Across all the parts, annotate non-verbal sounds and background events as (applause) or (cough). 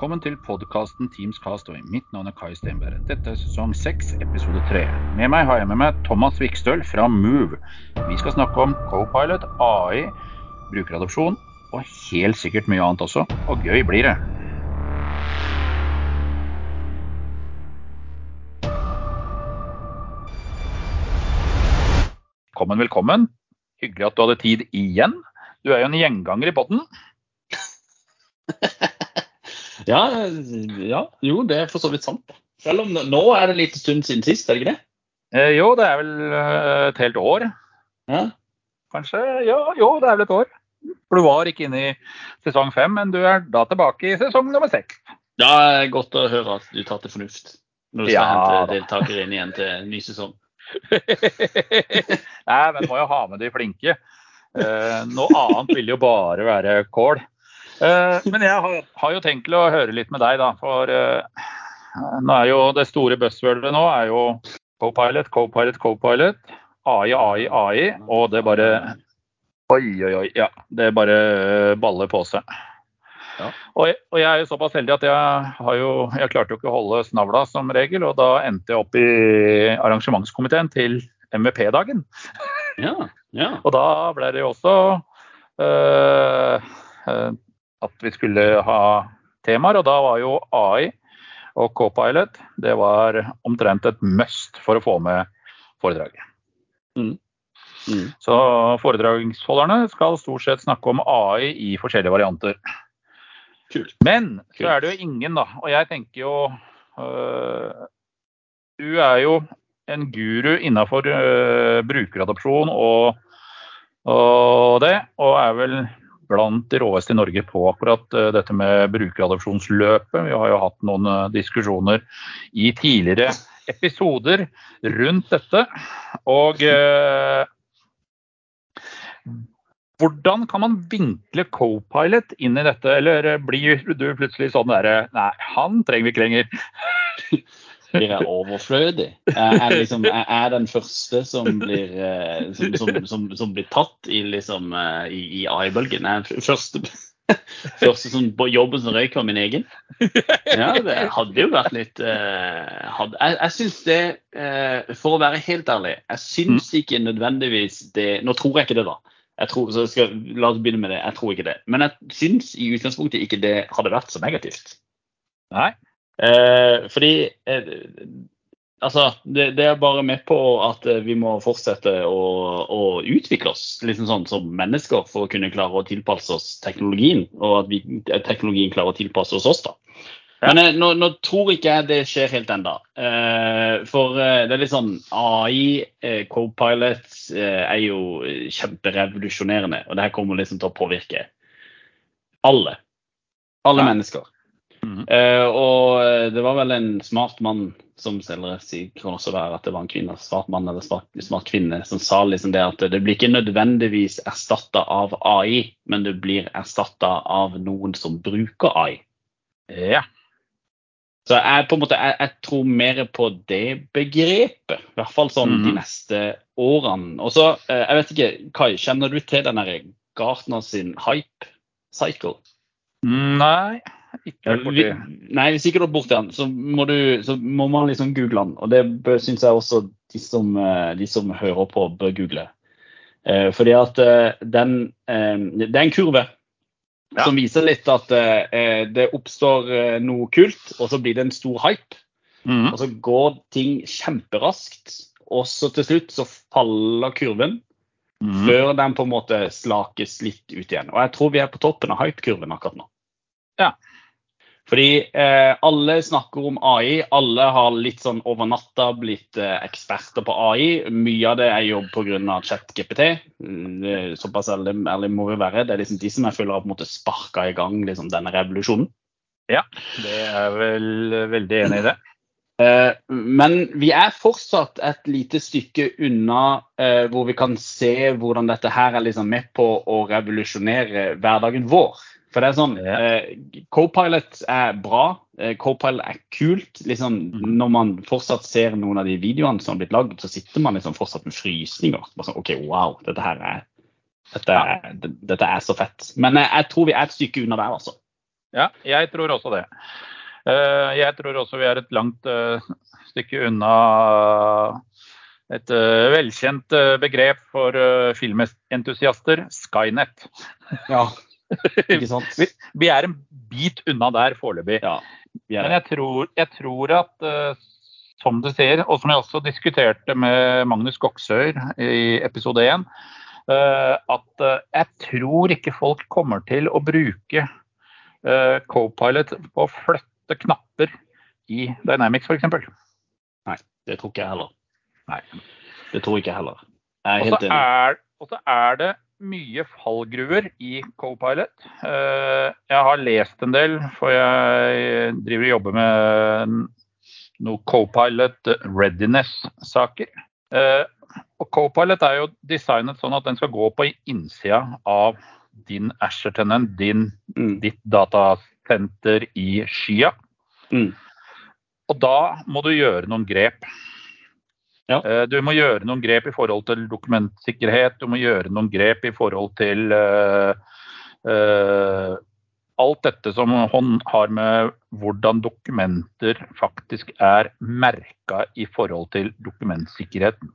velkommen til podkasten Teams og Mitt navn er Kai Stenberg. Dette er sesong 6, episode 3. Med meg har jeg med meg Thomas Vikstøl fra Move. Vi skal snakke om co-pilot, AI, brukeradopsjon og helt sikkert mye annet også. Og gøy blir det. Velkommen, velkommen. Hyggelig at du hadde tid igjen. Du er jo en gjenganger i podden. (laughs) Ja, ja, jo, det er for så vidt sant. Selv om nå er det en liten stund siden sist, er det ikke det? Eh, jo, det er vel eh, et helt år, Ja, kanskje. Ja, jo, det er vel et år. For du var ikke inne i sesong fem, men du er da tilbake i sesong nummer seks. ja godt å høre at du tar til fornuft når du skal Ja, hente deltakere inn igjen til ny sesong. (laughs) Nei, men må jo ha med de flinke. Eh, noe annet vil jo bare være kål. Eh, men jeg har, har jo tenkt til å høre litt med deg, da. For eh, nå er jo det store buzzwordet nå er jo co-pilot, co-pilot, co-pilot. AI, AI, AI. Og det bare Oi, oi, oi. Ja, det bare baller på seg. Ja. Og, jeg, og jeg er jo såpass heldig at jeg har jo Jeg klarte jo ikke å holde snavla som regel, og da endte jeg opp i arrangementskomiteen til MVP-dagen. Ja, ja. (laughs) Og da ble det jo også øh, øh, at vi skulle ha temaer, og da var jo AI og co-pilot det var omtrent et must for å få med foredraget. Mm. Så foredragsholderne skal stort sett snakke om AI i forskjellige varianter. Kult. Men så er det jo ingen, da. Og jeg tenker jo øh, Du er jo en guru innafor øh, brukeradopsjon og, og det, og er vel blant de råeste i Norge på akkurat øh, dette med brukeradopsjonsløpet. Vi har jo hatt noen øh, diskusjoner i tidligere episoder rundt dette. Og eh, hvordan kan man vinkle co-pilot inn i dette, eller blir du plutselig sånn derre Nei, han trenger vi ikke lenger. (laughs) Blir jeg overflødig? Jeg er, liksom, jeg er den første som blir, eh, som, som, som, som blir tatt i, liksom, eh, i, i AI-bølgen. Jeg er første, (laughs) første som på jobben som røyk var min egen. Ja, det hadde jo vært litt uh, hadde, Jeg, jeg syns det, uh, for å være helt ærlig, jeg syns ikke nødvendigvis det Nå tror jeg ikke det, da. Tror, så skal, la oss begynne med det. Jeg tror ikke det. Men jeg syns i utgangspunktet ikke det hadde vært så negativt. Nei. Eh, fordi eh, Altså, det, det er bare med på at eh, vi må fortsette å, å utvikle oss liksom sånn som mennesker for å kunne klare å tilpasse oss teknologien, og at vi, at teknologien klarer å tilpasse oss oss. da. Men eh, nå, nå tror ikke jeg det skjer helt ennå. Eh, for eh, det er litt sånn AI, eh, co-pilot, eh, er jo kjemperevolusjonerende. Og det her kommer liksom til å påvirke alle. Alle Ja. mennesker. Eh, og eh, det var vel en smart mann som selger sier, kan også være at det var en kvinne, smart mann eller smart, smart kvinne, som sa liksom det at det blir ikke nødvendigvis erstatta av AI, men det blir erstatta av noen som bruker AI. Ja. Så jeg, på en måte, jeg, jeg tror mer på det begrepet, i hvert fall sånn de Mhm. neste årene. Og så, eh, jeg vet ikke, Kai, kjenner du til den der Gartner sin hype cycle? Nei, ikke borti. vi- Nei, hvis ikke du er borti den, så må, du, så må man liksom google den. Og det syns jeg også de som, eh, de som hører på, bør google. Eh, fordi at eh, den Det er en kurve Ja. som viser litt at det oppstår noe kult, og så blir det en stor hype. Mhm. Og så går ting kjemperaskt, og så til slutt så faller kurven. Mhm. Før den på en måte slakes litt ut igjen. Og jeg tror vi er på toppen av hypekurven akkurat nå. Ja. Fordi eh, alle snakker om AI. Alle har litt sånn over natta blitt eh, eksperter på AI. Mye av det er jobb pga. ChatGPT. Mm, Såpass ærlig, ærlig må vi være. Det er liksom de som jeg føler har på en måte sparka i gang liksom, denne revolusjonen. Ja, Det er vel veldig enig i det. (clears throat) Eh, Men vi er fortsatt et lite stykke unna eh, hvor vi kan se hvordan dette her er liksom med på å revolusjonere hverdagen vår. For det er sånn, eh, Co-pilot er bra, eh, co-pilot er kult. liksom Mhm. Når man fortsatt ser noen av de videoene som har blitt lagd, så sitter man liksom fortsatt med frysninger. Bare sånn, ok, wow, dette her er dette er, dette er så fett. Men jeg, jeg tror vi er et stykke unna der, altså. Ja, jeg tror også det. Uh, jeg tror også vi er et langt uh, stykke unna et uh, velkjent begrep for filmentusiaster, Skynet. Ja, (laughs) (laughs) ikke sant? vi, vi er en bit unna der foreløpig. Ja, Men jeg tror, jeg tror at som du sier, og som jeg også diskuterte med Magnus Goksøyr i episode 1, at jeg tror ikke folk kommer til å bruke Copilot på å flytte knapper i Dynamics f.eks. Nei, det tror ikke jeg heller. Nei. Det tror ikke jeg heller. Jeg er helt enig. Og så er det mye fallgruver i Copilot. Eh, jeg har lest en del, for jeg driver og jobber med noe Copilot readiness-saker. Eh, og Copilot er jo designet sånn at den skal gå på innsida av din Asher-tenent, mm. ditt datasenter i skya. Mm. Og da må du gjøre noen grep. Ja. Eh, du må gjøre noen grep i forhold til dokumentsikkerhet, du må gjøre noen grep i forhold til uh, uh, alt dette som har med hvordan dokumenter faktisk er merka i forhold til dokumentsikkerheten.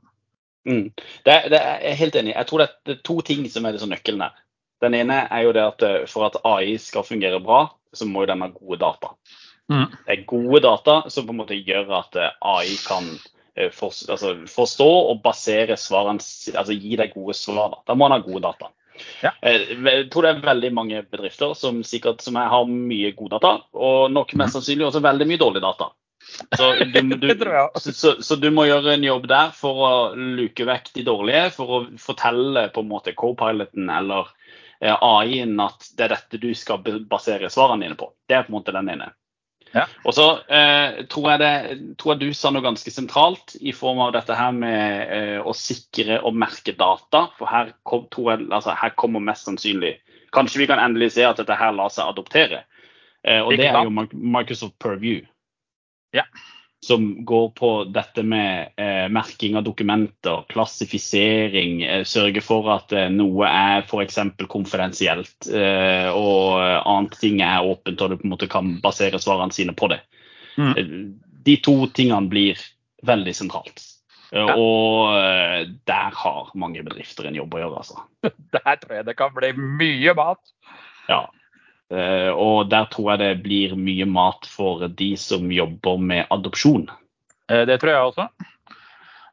Mm. Det, det, er jeg helt enig Jeg tror det er to ting som er det som nøkkelen her. Den ene er jo det at for at AI skal fungere bra, så må jo den ha gode data. Mm. Det er gode data som på en måte gjør at AI kan eh, altså, forstå og basere svarene, altså gi deg gode svar. Da må han ha gode data. Ja. Eh, jeg tror det er veldig mange bedrifter som sikkert som har mye gode data, og nok mest sannsynlig også veldig mye dårlig data. Så du, du, (laughs) så, så du, må gjøre en jobb der for å luke vekk de dårlige, for å fortelle på en måte co-piloten eller Eh, AI-en at det er dette du skal basere svarene dine på. Det er på en måte den ene. Ja. Og så eh, tror, jeg det, tror jeg du sa noe ganske sentralt i form av dette her med eh, å sikre og merke data. For her, kom, jeg, altså, her, kommer mest sannsynlig Kanskje vi kan endelig se at dette her lar seg adoptere. Eh, og det er jo Microsoft Purview. Ja som går på dette med eh, merking av dokumenter, klassifisering, eh, sørge for at eh, noe er f.eks. konfidensielt eh, og annet ting er åpent og du på en måte kan basere svarene sine på det. Mm. Eh, de to tingene blir veldig sentralt. Eh, ja. Og der har mange bedrifter en jobb å gjøre, altså. (laughs) Der tror jeg det kan bli mye mat. Ja. Eh, og der tror jeg det blir mye mat for de som jobber med adopsjon. Eh, det tror jeg også.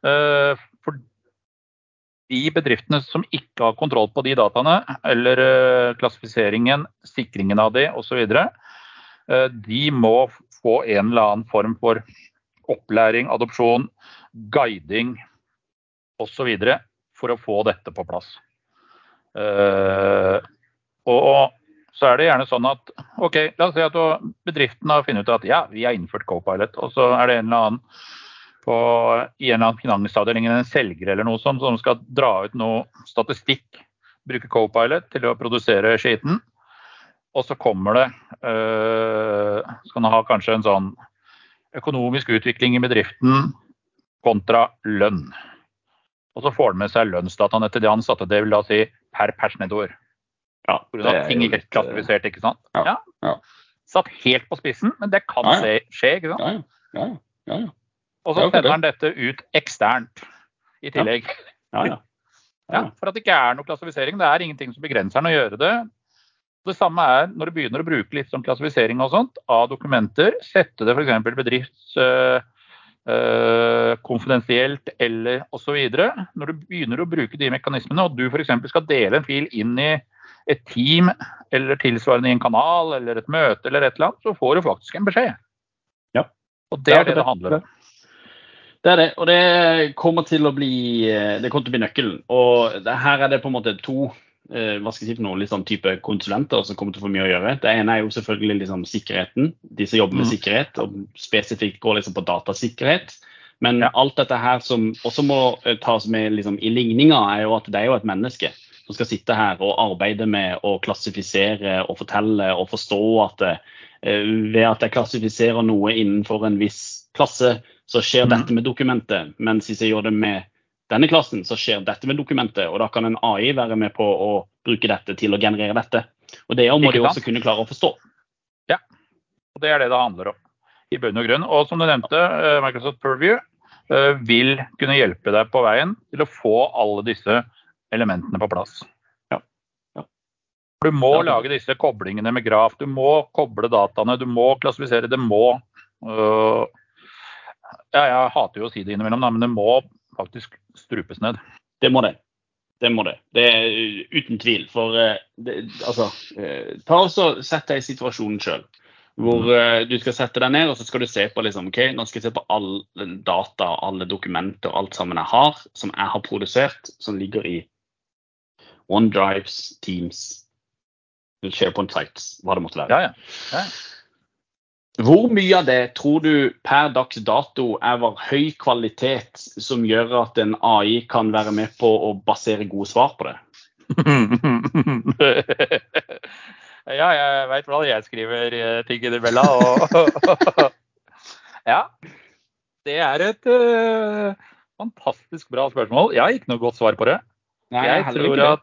Eh, for de bedriftene som ikke har kontroll på de dataene, eller klassifiseringen, sikringen av de osv., de må få en eller annen form for opplæring, adopsjon, guiding osv. for å få dette på plass. Og så er det gjerne sånn at ok, la oss si at bedriften har funnet ut at ja, vi har innført Copilot, og så er det en eller annen på, i en eller annen finansavdeling en selger eller noe sånt som skal dra ut noe statistikk, bruke Copilot til å produsere skiten. Og så kommer det øh, Skal man ha kanskje en sånn økonomisk utvikling i bedriften kontra lønn. Og så får han med seg lønnsdataene til de ansatte, det vil da si per persnettår. Ja, Pga. ting ikke er klassifisert, ikke sant? Ja, ja. Satt helt på spissen, men det kan ja, skje, ikke sant? Ja, ja, ja. Og så sender han dette ut eksternt i tillegg. Ja, (laughs) ja. Ja, For at det ikke er noe klassifisering. Det er ingenting som begrenser han å gjøre det. Det samme er når du begynner å bruke litt sånn klassifisering og sånt av dokumenter. Sette det f.eks. bedrifts Uh, konfidensielt eller osv. Når du begynner å bruke de mekanismene, og du f.eks. skal dele en fil inn i et team eller tilsvarende i en kanal eller et møte eller et eller annet, så får du faktisk en beskjed. Ja. Og det er det det handler om. Det er det, og det kommer til å bli, det kommer til å bli nøkkelen. Og det, her er det på en måte to eh, hva skal jeg si for noe, sånn type konsulenter som kommer til å få mye å gjøre. Det ene er jo selvfølgelig liksom sikkerheten. De som jobber med mm. sikkerhet, og spesifikt går liksom på datasikkerhet. Men alt dette her som også må eh, tas med liksom, i ligninga, er jo at det er jo et menneske som skal sitte her og arbeide med å klassifisere og fortelle og forstå at eh, ved at jeg klassifiserer noe innenfor en viss klasse, så skjer dette mm. med dokumentet. Mens hvis jeg gjør det med denne klassen, så skjer dette med dokumentet. Og da kan en AI være med på å bruke dette til å generere dette. Og det må de også kunne klare å forstå. Ja, Og Det er det det handler om i bunn og grunn. Og som du nevnte, eh, Microsoft Purview eh, vil kunne hjelpe deg på veien til å få alle disse elementene på plass. Ja. Ja. Du må lage disse koblingene med graf. Du må koble dataene. Du må klassifisere. Det må øh, ja, Jeg hater jo å si det innimellom, men det må faktisk strupes ned. Det må det. Det må det. Det er uh, uten tvil. For uh, det, altså ta Ta og Sett deg i situasjonen sjøl. Hvor uh, du skal sette deg ned og så skal du se på liksom, ok, nå skal jeg se på alle data, alle dokumenter, alt sammen jeg har, som jeg har produsert, som ligger i OneDrives, Teams, SharePoint Sites, hva det måtte være. Ja, ja. ja. Hvor mye av det tror du per dags dato er av høy kvalitet som gjør at en AI kan være med på å basere gode svar på det? (laughs) ja, jeg veit hvordan jeg skriver eh, ting innimellom. Og (laughs) ja. Det er et uh, fantastisk bra spørsmål. Jeg har ikke noe godt svar på det. Nei, jeg, tror at,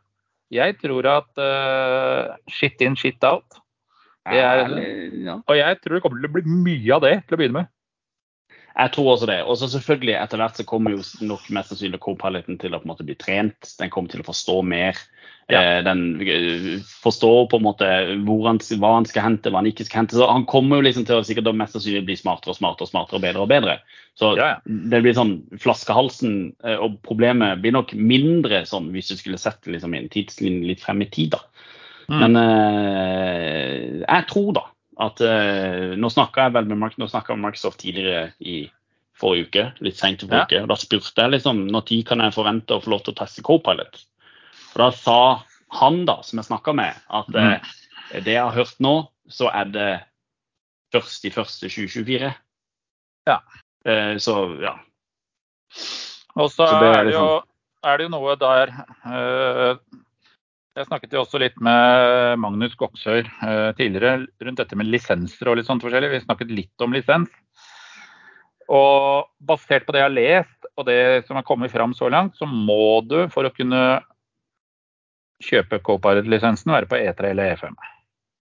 jeg tror at uh, shit in, shit out. det er-. Og jeg tror det kommer til å bli mye av det til å begynne med. Jeg tror også det. Og så selvfølgelig, etter hvert så kommer jo nok mest sannsynlig co-piloten til å på en måte bli trent. Den kommer til å forstå mer. Ja. Eh, Den eh, forstår på en måte han, hva han skal hente, hva han ikke skal hente. Så han kommer jo liksom til å sikkert mest sannsynlig bli smartere og smartere og smartere og bedre og bedre. Så Ja, ja. det blir sånn flaskehalsen eh, og problemet blir nok mindre sånn hvis du skulle sett liksom en tidslinje litt frem i tid. da. Mm. Men eh, jeg tror da at uh, Nå snakka jeg vel med Mark, nå jeg med Microsoft tidligere i forrige uke, litt seint i forrige uke. og Da spurte jeg liksom når kan jeg forvente å få lov til å teste Copilot. Og Da sa han da, som jeg snakka med, at eh, det jeg har hørt nå, så er det først i første 2024. Ja. Uh, så ja. Og så Så det er det jo, liksom- er det jo noe der Jeg snakket jo også litt med Magnus Goksøyr eh, tidligere rundt dette med lisenser og litt sånt forskjellig. Vi snakket litt om lisens. Og basert på det jeg har lest og det som er kommet fram så langt, så må du for å kunne kjøpe Copilot-lisensen være på E3 eller E5.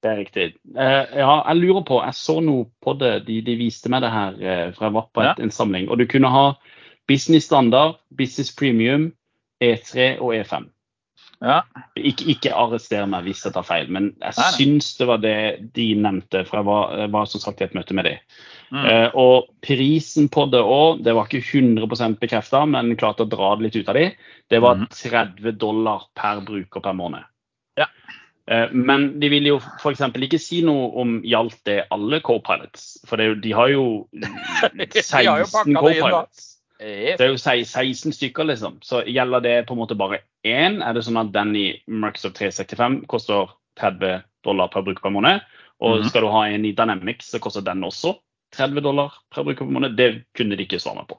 Det er riktig. Eh, ja, jeg lurer på, jeg så noe på det, de, de viste meg det her, eh, fra jeg var på et, en samling. Og du kunne ha business standard, business premium, E3 og E5. Ja, Ikke, ikke arrester meg hvis jeg tar feil, men jeg Nei, syns det var det de nevnte. For jeg var, jeg var som sagt i et møte med dem. mm. Eh, og prisen på det òg, det var ikke 100% bekrefta, men klarte å dra det litt ut av de. Det var Mhm. 30 dollar per bruker per måned. Ja. Eh, men de ville jo f.eks. ikke si noe om gjaldt det alle co-pilots. For det, de har jo De har jo (laughs) 16 pakka det inn, da. co-pilots. Det er jo 16 stykker, liksom. Så gjelder det på en måte bare én? Er det sånn at den i Microsoft 365 koster 30 dollar per bruker per måned? Og Mhm. skal du ha en i Dynamics, så koster den også 30 dollar per bruker per måned? Det kunne de ikke svare meg på.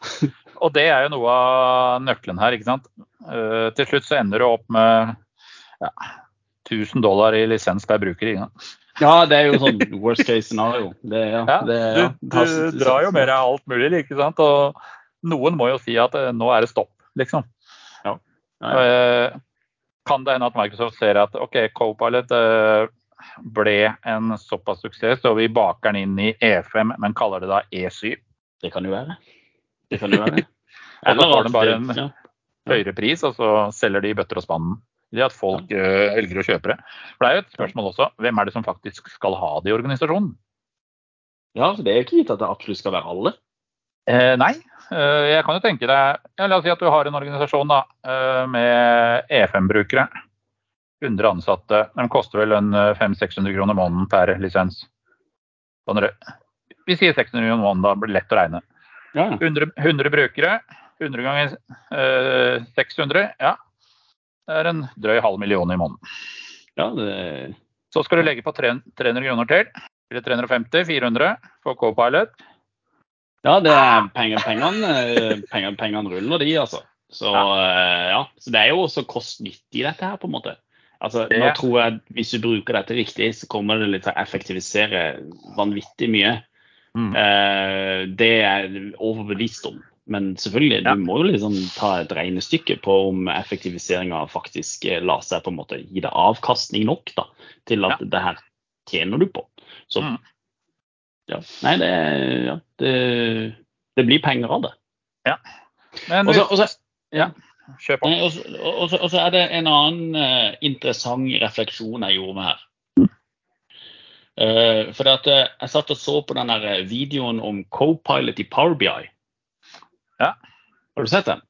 (laughs) Og det er jo noe av nøkkelen her, ikke sant. Uh, til slutt så ender du opp med ja, 1000 dollar i lisens per bruker. Ikke sant? Ja, det er jo sånn worst case scenario. Det, ja, Ja, det, ja. du, du drar jo med deg alt mulig, ikke sant. Og noen må jo si at eh, nå er det stopp, liksom. Ja. Eh, kan det hende at Microsoft ser at OK, Copilot eh, ble en såpass suksess, så vi baker den inn i E5, men kaller det da E7. Det kan jo være. Det kan jo være. (laughs) Eller så får den bare en- høyere pris, og så selger de bøtter og spann. Det at folk elger velger å kjøpe det. For det er jo et spørsmål også, hvem er det som faktisk skal ha det i organisasjonen? ja, så det er jo ikke gitt at det absolutt skal være alle. Eh, nei, eh, jeg kan jo tenke deg ja, La oss si at du har en organisasjon da, eh, med E5-brukere. 100 ansatte. De koster vel en eh, 500-600 kroner måneden per lisens. Vi sier 600 kroner måneden, da blir det lett å regne. Ja, ja. 100, 100 brukere. 100 ganger eh, 600, ja. Det er en drøy halv million i måneden. ja det, Så skal du legge på 300 kroner til. Blir det 350? 400 for Copilot? Ja, det er penger, pengene, eh, penger, pengene ruller, de, altså. Så eh, ja. Så det er jo også kost-nyttig, dette her, på en måte. Altså, Nå tror jeg at hvis du bruker dette riktig, så kommer det til å effektivisere vanvittig mye. Mm. Eh, det er jeg overbevist om. Men selvfølgelig, Ja. du må jo liksom ta et regnestykke på om effektiviseringa faktisk eh, lar seg på en måte gi deg avkastning nok da, til at det her tjener du på. Så Mm. ja. Nei, det, ja, det, det blir penger av det. Men også, også, ja, kjør på. Og så- er det en annen uh, interessant refleksjon jeg gjorde meg her. Uh, for at, uh, jeg satt og så på den videoen om Copilot i Power BI. Ja. Har du sett den?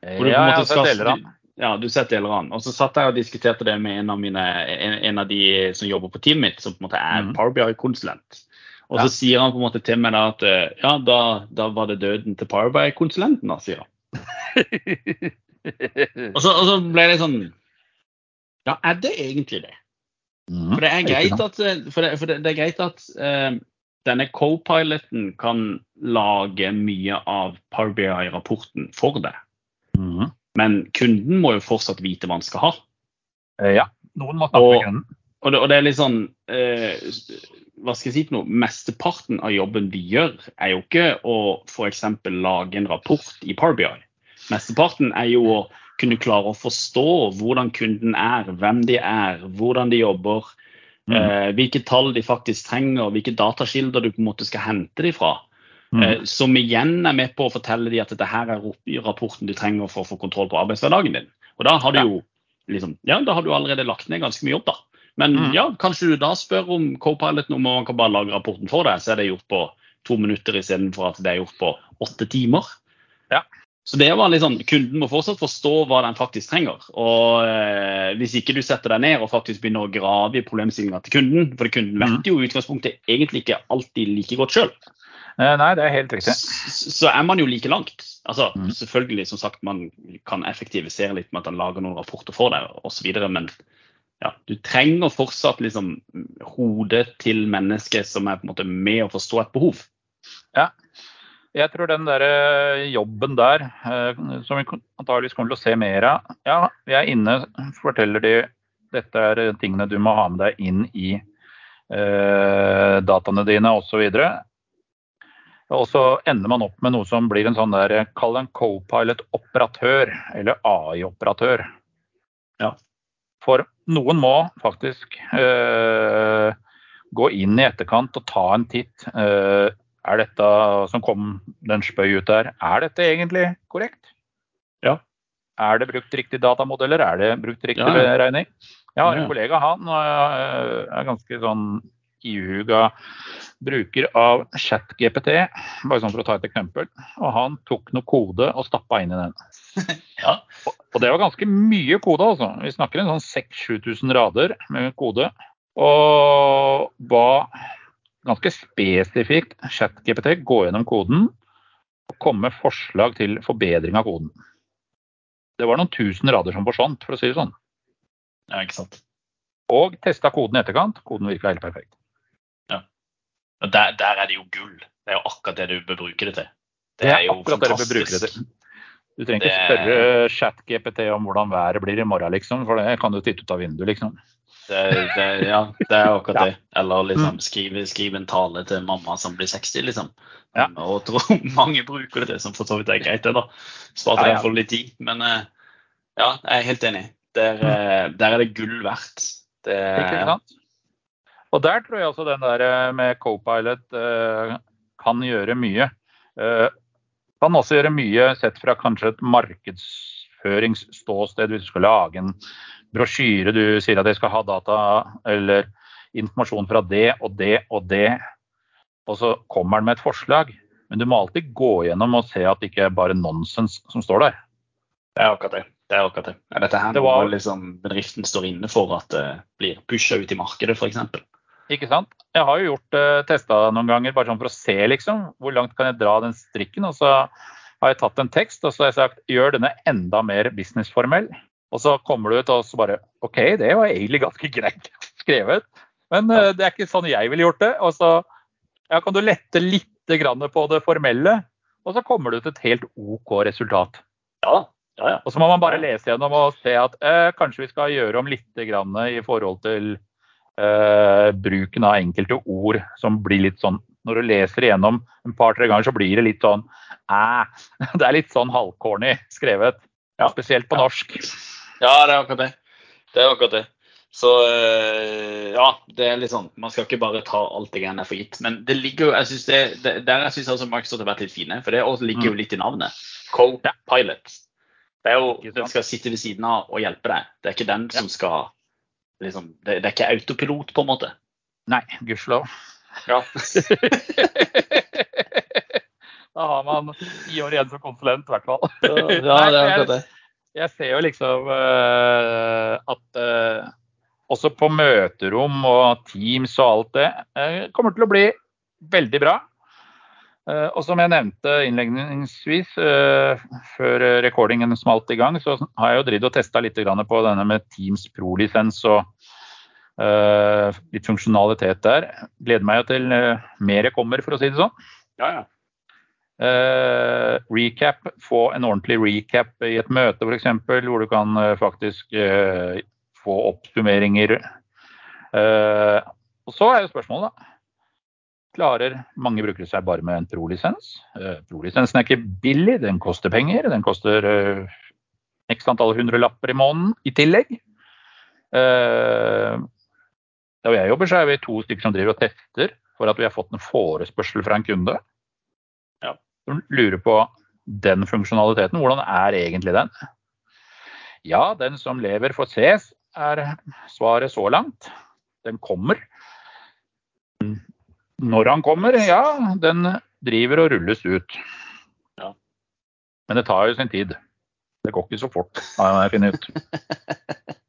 Hvor du Ja, jeg har sett deler av den. Ja, du sett deler av den. Og så satt jeg og diskuterte det med en av, mine, en, en av de som jobber på teamet mitt, som på en måte er mm. Power BI-konsulent. Og Ja. så sier han på en måte til meg da at eh, ja, da, da var det døden til Power BI-konsulenten, da, sier han. (laughs) Og så, og så ble det sånn Ja, er det egentlig det? Mm, For det er greit at, eh, for det, for det, det er greit at eh, denne co-piloten kan lage mye av Power BI-rapporten for deg. Mhm. Men kunden må jo fortsatt vite hva han skal ha. Eh, Ja, noen må snakke Og- med kunden. Og det, og det er litt sånn eh, Hva skal jeg si for noe? Mesteparten av jobben vi gjør, er jo ikke å f.eks. lage en rapport i Power BI. Mesteparten er jo å kunne klare å forstå hvordan kunden er, hvem de er, hvordan de jobber, Mhm. eh, hvilke tall de faktisk trenger, hvilke datakilder du på en måte skal hente dem fra. Mhm. Eh, som igjen er med på å fortelle dem at dette her er rapporten du trenger for å få kontroll på arbeidshverdagen din. Og da har du jo liksom, ja, da har du allerede lagt ned ganske mye jobb, da. Men mm. ja, kanskje du da spør om co-piloten om man kan bare lage rapporten for deg, så er det gjort på to minutter istedenfor at det er gjort på åtte timer. Ja. Så det var litt sånn, Kunden må fortsatt forstå hva den faktisk trenger. og eh, Hvis ikke du setter deg ned og faktisk begynner å grave i problemstillinga til kunden, for kunden Mhm. vet jo i utgangspunktet egentlig ikke alltid like godt sjøl, Eh, Nei, det er helt riktig. så er man jo like langt. Altså, mm. Selvfølgelig, som sagt, man kan effektivisere litt med at han lager noen rapporter for deg osv., men ja, du trenger fortsatt liksom hodet til mennesket som er på en måte med å forstå et behov. Jeg tror den der eh, jobben der, eh, som vi antageligvis kommer til å se mer av Ja, vi er inne, forteller de dette er tingene du må ha med deg inn i eh, dataene dine osv. Og så ender man opp med noe som blir en sånn der, kall en co-pilot-operatør, eller AI-operatør. Ja. For noen må faktisk eh, gå inn i etterkant og ta en titt. Eh, er dette som kom den spøy ut der, er dette egentlig korrekt? Ja. Er det brukt riktig datamodeller? Er det brukt riktig Ja, ja. beregning? Jeg har en kollega, han er ganske sånn ihuga bruker av ChatGPT, bare sånn for å ta et eksempel. Og han tok noe kode og stappa inn i den. (laughs) Ja. Og, og det var ganske mye kode, altså. Vi snakker en sånn 6000-7000 rader med kode. Og ba ganske spesifikt ChatGPT gå gjennom koden og komme med forslag til forbedring av koden. Det var noen tusen rader som forsvant, for å si det sånn. ja, ikke sant. Og testa koden i etterkant. Koden virka helt perfekt. Og der, der er det jo gull. Det er jo akkurat det du bør bruke det til. Det Det er er jo akkurat det du bør bruke det til. Du trenger ikke Det- spørre ChatGPT om hvordan været blir i morgen, liksom. For det kan du titte ut av vinduet, liksom. Det, det, ja, det er akkurat det. Eller liksom skrive, skrive en tale til mamma som blir 60, liksom. Ja. Og tror (laughs) mange bruker det som for så vidt er greit, det, da. Sparte Ja, ja. ja, litt tid. Men eh, ja, jeg er helt enig. Der, eh, der er det gull verdt. Det, Ikke sant? Og der tror jeg altså den der eh, med co-pilot kan gjøre mye. Eh, kan også gjøre mye sett fra kanskje et markedsføringsståsted. Hvis du skal lage en brosjyre, du sier at jeg skal ha data eller informasjon fra det og det og det, og så kommer den med et forslag. Men du må alltid gå gjennom og se at det ikke er bare nonsens som står der. det er akkurat det. Det er akkurat det. Er dette her Det noe var- liksom, bedriften står inne for at det blir pusha ut i markedet, f.eks.? Ikke sant? Jeg har jo gjort uh, testa noen ganger bare sånn for å se liksom, hvor langt kan jeg dra den strikken. Og så har jeg tatt en tekst og så har jeg sagt gjør denne enda mer businessformell. Og så kommer du ut og så bare OK, det var egentlig ganske greit (laughs) skrevet. Men uh, det er ikke sånn jeg ville gjort det. Og så ja, kan du lette litt på det formelle, og så kommer du til et helt OK resultat. Ja, ja, ja. Og så må man bare lese gjennom og se at eh, kanskje vi skal gjøre om litt i forhold til eh, bruken av enkelte ord som blir litt sånn Når du leser igjennom en par-tre ganger, så blir det litt sånn æ. (laughs) Det er litt sånn halvcorny skrevet. Ja. Spesielt på norsk. Ja, det er akkurat det. Det er akkurat det. Så eh, ja, det er litt sånn Man skal ikke bare ta alt det greiene for gitt. Men det ligger jo jeg synes det, det, Der jeg syns altså Microsoft har vært litt fine, for det også ligger jo litt i navnet. Co-pilot. Det er jo, Den skal sitte ved siden av og hjelpe deg. Det er ikke den som skal liksom, det, det er ikke autopilot, på en måte. Nei, gudskjelov. Ja. (laughs) da har man ti år igjen som konsulent, i hvert fall. ja, det er akkurat det. Jeg, jeg ser jo liksom uh, at uh, også på møterom og Teams og alt det uh, kommer til å bli veldig bra. Og som jeg nevnte innledningsvis, før recordingen smalt i gang, så har jeg jo dritt og testa litt på denne med Teams Pro-lisens og Uh, litt funksjonalitet der. Gleder meg jo til mer kommer, for å si det sånn. Ja, ja. Recap, få en ordentlig recap i et møte f.eks., hvor du kan faktisk få oppsummeringer. og så er jo spørsmålet, da. Klarer mange brukere seg bare med en pro-lisens? Pro-lisensen er ikke billig, den koster penger. Den koster x antall hundrelapper i måneden i tillegg. Der jeg jobber, så er vi to stykker som driver og tester for at vi har fått en forespørsel fra en kunde. Ja. Som lurer på den funksjonaliteten. Hvordan er egentlig den? Ja, den som lever får ses, er svaret så langt. Den kommer. Når han kommer, ja, den driver og rulles ut. Ja. Men det tar jo sin tid. Det går ikke så fort, har jeg funnet ut. (laughs)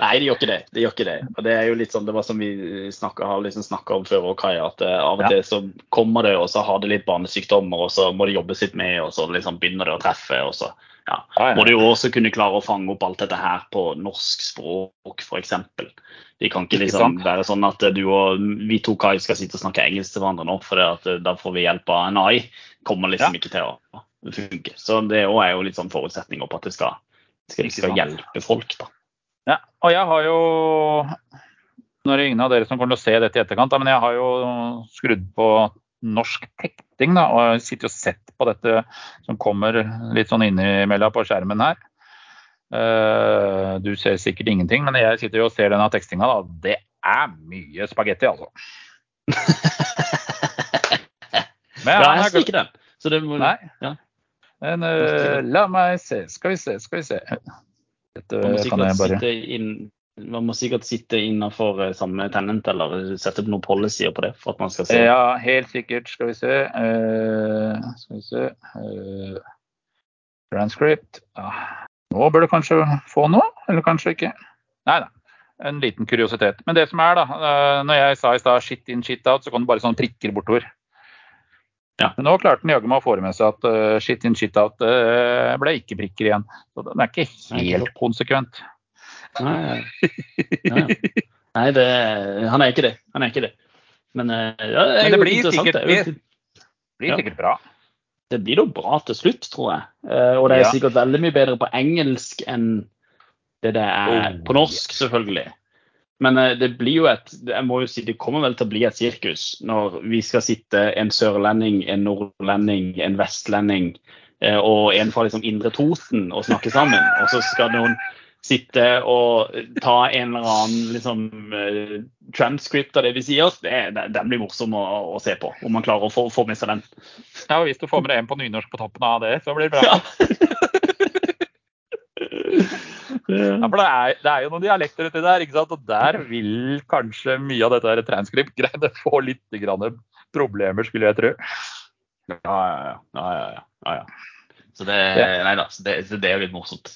Nei, det gjør ikke det. Det gjør ikke det. Og det er jo litt sånn, det var som vi snakket, har liksom snakka om før, og Kaja, at uh, av og ja. til så kommer det, og så har det litt barnesykdommer, og så må det jobbes litt med, og så liksom begynner det å treffe. og så ja, ja, må du også kunne klare å fange opp alt dette her på norsk språk, f.eks. De kan ikke liksom være sånn at du og vi to Kai skal sitte og snakke engelsk til hverandre nå, for eh, da får vi hjelp av en AI. Kommer liksom ikke til å funke. Så det er jo litt sånn forutsetninger på at det skal, skal, skal hjelpe folk. da. Ja, og jeg har jo Nå er det ingen av dere som kommer til å se dette i etterkant, men jeg har jo skrudd på norsk tekting da, og sitter og sett på dette som kommer litt sånn innimellom på skjermen her. Uh, du ser sikkert ingenting, men jeg sitter jo og ser denne tekstinga. Det er mye spagetti, altså. (laughs) men, ja, jeg ser ikke den. Så det må, Nei. Ja. Men uh, la meg se. Skal vi se, skal vi se. Dette kan jeg bare Man må sikkert sitte innenfor eh, samme tenent eller sette opp noen policyer på det. for at man skal se. Ja, helt sikkert. Skal vi se. Uh, skal vi se. Uh, transcript. Ah. Nå bør du kanskje få noe, eller kanskje ikke. Nei da. En liten kuriositet. Men det som er, da, når jeg sa i stad shit in, shit out, så kom det bare sånne prikker bortover. Ja. Men nå klarte han jaggu meg å få med seg at uh, shit in, shit out uh, ble ikke prikker igjen. Så den er ikke helt konsekvent. Nei, ja. Nei det, han er ikke det. Han er ikke det. Men, uh, ja, det, Men det blir sikkert, det blir sikkert bra. Det blir jo bra til slutt, tror jeg. og det er sikkert veldig mye bedre på engelsk enn det det er oh, på norsk, selvfølgelig. Men eh, det blir jo et jeg må jo si, det kommer vel til å bli et sirkus når vi skal sitte en sørlending, en nordlending, en vestlending eh, og en fra liksom Indre Toten og snakke sammen. Og så skal noen sitte og ta en eller annen liksom, uh, transcript av det vi sier. Det, det, den blir morsom å, å, se på, om man klarer å få, få med seg den. Ja, og Hvis du får med deg en på nynorsk på toppen av det, så blir det bra. Ja. (laughs) Ja, for det er, det er, jo noen dialekter uti der, ikke sant? og der vil kanskje mye av dette transcript-greiene (laughs) få litt problemer, skulle jeg tro. Ja, ja, ja. ja, ja, ja. Så det, nei da, så det, det er jo litt morsomt.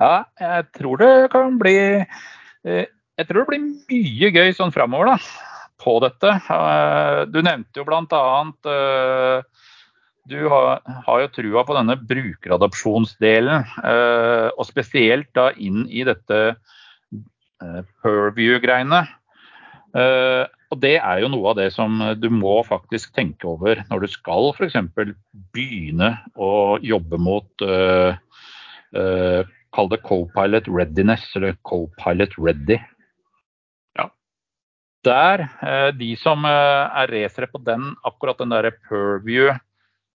Ja, jeg tror det kan bli eh, Jeg tror det blir mye gøy sånn framover, da, på dette. Eh, du nevnte jo annet eh, du har, har, jo trua på denne brukeradopsjonsdelen, og spesielt da inn i dette Purview-greiene. Og det er jo noe av det som du må faktisk tenke over når du skal f.eks. begynne å jobbe mot uh, Kall det co-pilot readiness, eller co-pilot ready. Ja. Der, uh, de som er racere på den, akkurat den derre Purview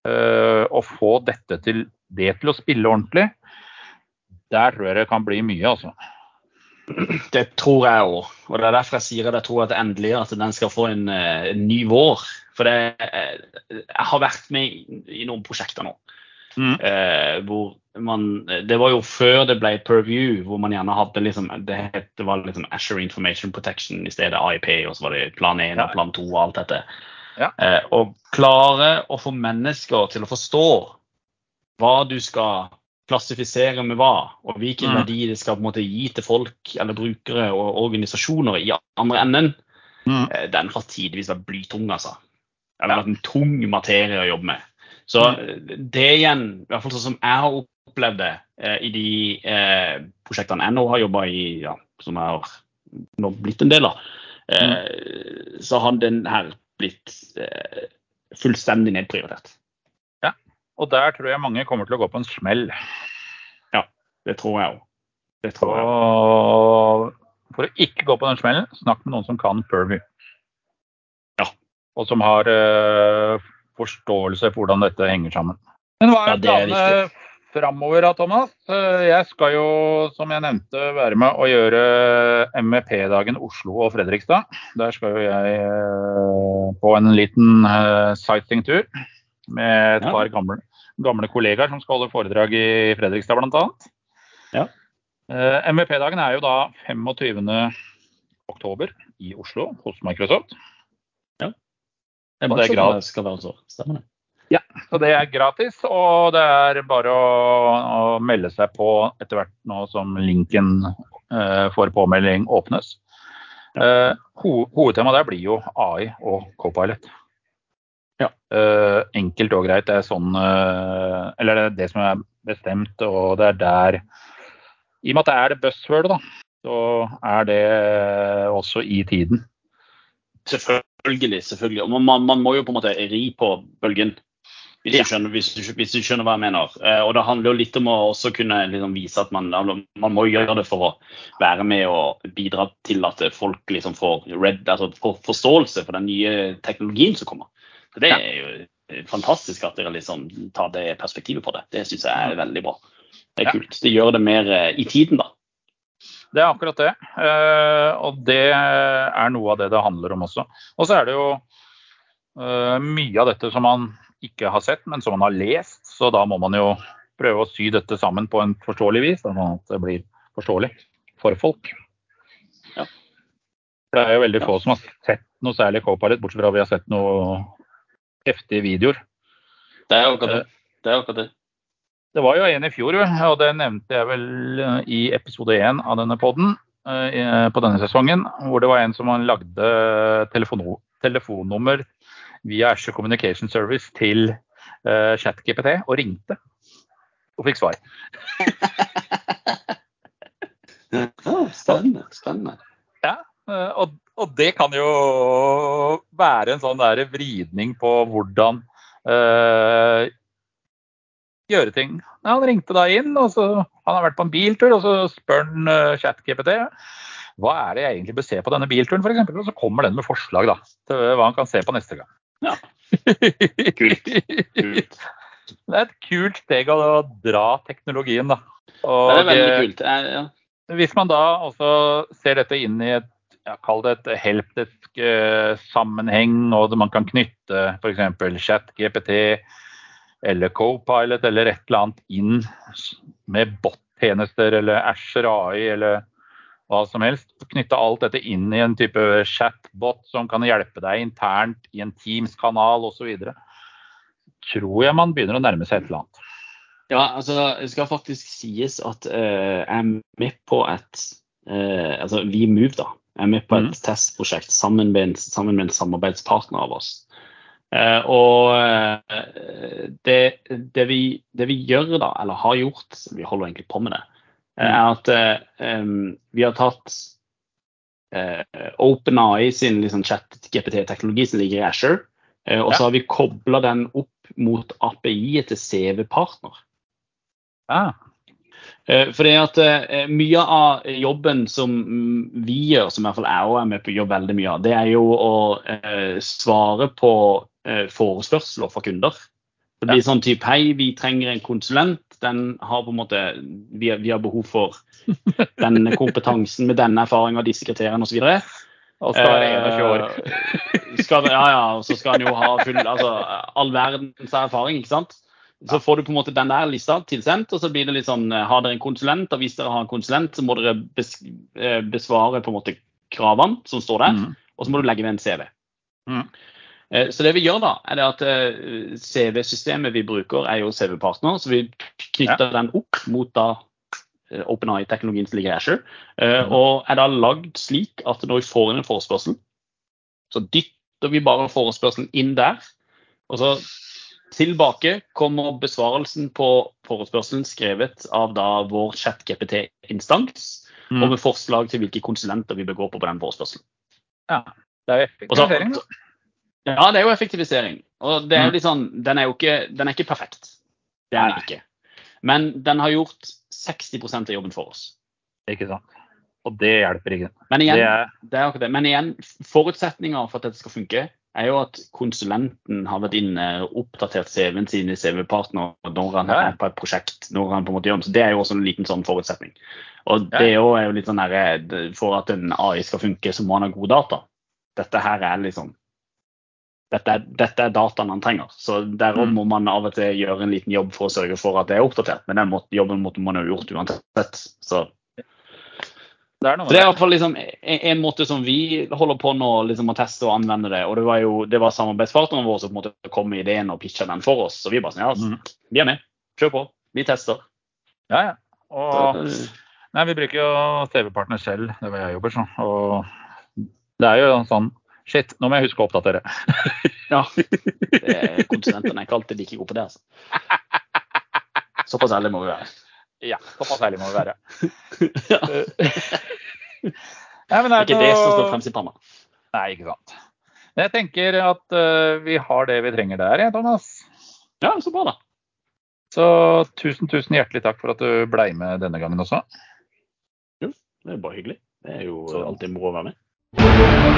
å få dette til, det til å spille ordentlig, der tror jeg det kan bli mye, altså. Det tror jeg òg. Og det er derfor jeg sier at jeg tror at endelig at den skal få en, eh, en ny vår. For det, eh, jeg har vært med i, i noen prosjekter nå. Mm. Eh, hvor man, det var jo før det ble Purview, hvor man gjerne hadde liksom, det, het, det var liksom Asher Information Protection i stedet IP, og så var det plan 1 Ja. og plan 2 og alt dette. Ja. Eh, og klare å få mennesker til å forstå hva du skal klassifisere med hva, og hvilken Mm. verdi det skal på en måte gi til folk eller brukere og organisasjoner i andre enden, Mm. eh, den har tidvis vært blytung, altså. Har vært en tung materie å jobbe med. Så eh, det igjen, i hvert fall sånn som jeg har opplevd det eh, i de eh, prosjektene jeg nå har jobba i, ja, som jeg har nå blitt en del av, eh, så har den her blitt eh, fullstendig nedprioritert. Ja, Og der tror jeg mange kommer til å gå på en smell. Det tror jeg òg. Det tror jeg. Og for å ikke gå på den smellen, snakk med noen som kan Furby, Ja. Og som har eh, forståelse for hvordan dette henger sammen. Men hva Ja, er det er planene framover da, Thomas? Eh, Jeg skal jo, som jeg nevnte, være med å gjøre MEP-dagen Oslo og Fredrikstad. Der skal jo jeg eh, på en liten eh, sightseeingtur med et Ja. par gamle, gamle kollegaer som skal holde foredrag i Fredrikstad bl.a. Ja. MVP-dagen er jo da 25. oktober i Oslo hos Microsoft. Det Og det er grad. det skal være så. Stemmer det. Så det er gratis, og det er bare å, å melde seg på etter hvert nå som linken eh, for påmelding åpnes. Eh, ho hovedtemaet der blir jo AI og Copilot. Ja. Eh, enkelt og greit. Det er sånn eh, Eller det er det som er bestemt, og det er der I og med at det er det buzzwordet, da, så er det også i tiden. Selvfølgelig. selvfølgelig. Og man, man må jo på en måte ri på bølgen. Hvis, Ja. du skjønner, hvis, du, hvis du skjønner hva jeg mener. Eh, og det handler jo litt om å også kunne liksom, vise at man, man må gjøre det for å være med og bidra til at folk liksom får, red, altså får forståelse for den nye teknologien som kommer. Så Det er jo fantastisk at dere liksom tar det perspektivet på det. Det syns jeg er veldig bra. Det er Ja. kult. Det gjør det mer eh, i tiden, da. Det er akkurat det. Eh, og det er noe av det det handler om også. Og så er det jo eh, mye av dette som man ikke har sett, men som man har lest. Så da må man jo prøve å sy dette sammen på en forståelig vis, sånn at det blir forståelig for folk. Ja. Det er jo veldig få som har sett noe særlig Copilot, bortsett fra at vi har sett noe heftige videoer. Det er akkurat det. det, er akkurat det. Det var jo en i fjor, og det nevnte jeg vel eh, i episode én av denne podden eh, på denne sesongen, hvor det var en som lagde telefon telefonnummer via Asher Communication Service til uh, ChatGPT og ringte og fikk svar. (laughs) Ja, spennende. spennende. Ja, og, og det kan jo være en sånn der vridning på hvordan uh, gjøre ting. Ja, han ringte da inn, og så han har vært på en biltur, og så spør han uh, ChatGPT hva er det jeg egentlig bør se på denne bilturen, f.eks. Og så kommer den med forslag da, til hva han kan se på neste gang. Ja. (laughs) Kult. Kult. Det er et kult steg å dra teknologien, da. Det er veldig eh, kult. Jeg, ja. hvis man da også ser dette inn i et ja, kall det et helpdesk-sammenheng, og man kan knytte f.eks. ChatGPT eller Copilot eller et eller annet inn med bot-tjenester eller Asher AI eller hva som helst. Knytte alt dette inn i en type chatbot som kan hjelpe deg internt i en Teams-kanal osv. Tror jeg man begynner å nærme seg et eller annet. ja, altså det skal faktisk sies at uh, jeg er med på et uh, Altså vi Move, da. Jeg er med på et mm. testprosjekt sammen med, en, sammen med en samarbeidspartner av oss. Uh, og det, det, vi, det vi gjør da, eller har gjort, vi holder egentlig på med det, er at eh, vi har tatt eh, OpenAI sin liksom, chat-GPT-teknologi som ligger i Asher, eh, og Ja. så har vi kobla den opp mot API-et til CV-partner. Ja. Eh, Fordi at eh, Mye av jobben som mm, vi gjør, som i hvert fall jeg og er med på gjør veldig mye av, det er jo å eh, svare på eh, forespørsler fra kunder. Det blir sånn type Hei, vi trenger en konsulent. Den har på en måte Vi, vi har behov for den kompetansen med denne erfaringa, disse kriteriene osv. Og skal være 21 år. Eh, skal, ja, ja, og så skal han jo ha full, altså, all verdens erfaring, ikke sant. Så får du på en måte den der lista tilsendt, og så blir det litt sånn Har dere en konsulent, og hvis dere har en konsulent, så må dere eh, besvare på en måte kravene som står der, Mm. og så må du legge ved en CV. Mm. Eh, Så det vi gjør da, er at eh, CV-systemet vi bruker er jo CV-partner, så vi knytter den opp mot da eh, OpenAI-teknologien som ligger i eh, Mhm. og er da lagd slik at når vi får inn en forespørsel, så dytter vi bare forespørselen inn der, og så tilbake kommer besvarelsen på forespørselen skrevet av da vår chat-GPT-instans, Mm. og med forslag til hvilke konsulenter vi bør gå på på den forespørselen. Ja. Det er jo da. Ja, det er jo effektivisering. Og det er jo Mm. sånn, den er jo ikke, den er ikke perfekt. Det er den ikke. Men den har gjort 60% av jobben for oss. Ikke sant. Og det hjelper ikke. Men igjen, Det er, det er det. Men igjen, forutsetninga for at dette skal funke, er jo at konsulenten har vært inne og oppdatert CV-en sin i CV-partner når han er på et prosjekt. når han på en måte gjør. Så Det er jo også en liten sånn forutsetning. Og det er jo- er jo litt sånn her, For at en AI skal funke, så må han ha gode data. Dette her er liksom dette er, dette er dataen han trenger. Så Derom Mm. må man av og til gjøre en liten jobb for å sørge for at det er oppdatert. Men den måten, jobben måtte man jo gjort uansett. Så det er det er i hvert fall liksom en, en måte som vi holder på nå, liksom å teste og anvende det. Og det var jo det var samarbeidspartneren vår som på en måte kom med ideen og pitcha den for oss. Så vi bare sånn, ja, altså, vi er med. Kjør på. Vi tester. Ja, ja. Og Nei, vi bruker jo CV-partner selv, det er hvor jeg jobber, så. Og det er jo sånn Shit, nå må jeg huske å oppdatere. (laughs) ja. Konsulentene er ikke alltid like gode på det, altså. (laughs) Såpass ærlig må vi være. Ja, såpass ærlig må vi være. (laughs) ja. Nei, det Ikke det som står fremst i panna. Nei, ikke sant. Jeg tenker at uh, vi har det vi trenger der, Thomas. Ja, så bra, da. Så tusen, tusen hjertelig takk for at du blei med denne gangen også. Jo, Det er bare hyggelig. Det er jo Så- alltid moro å være med. Música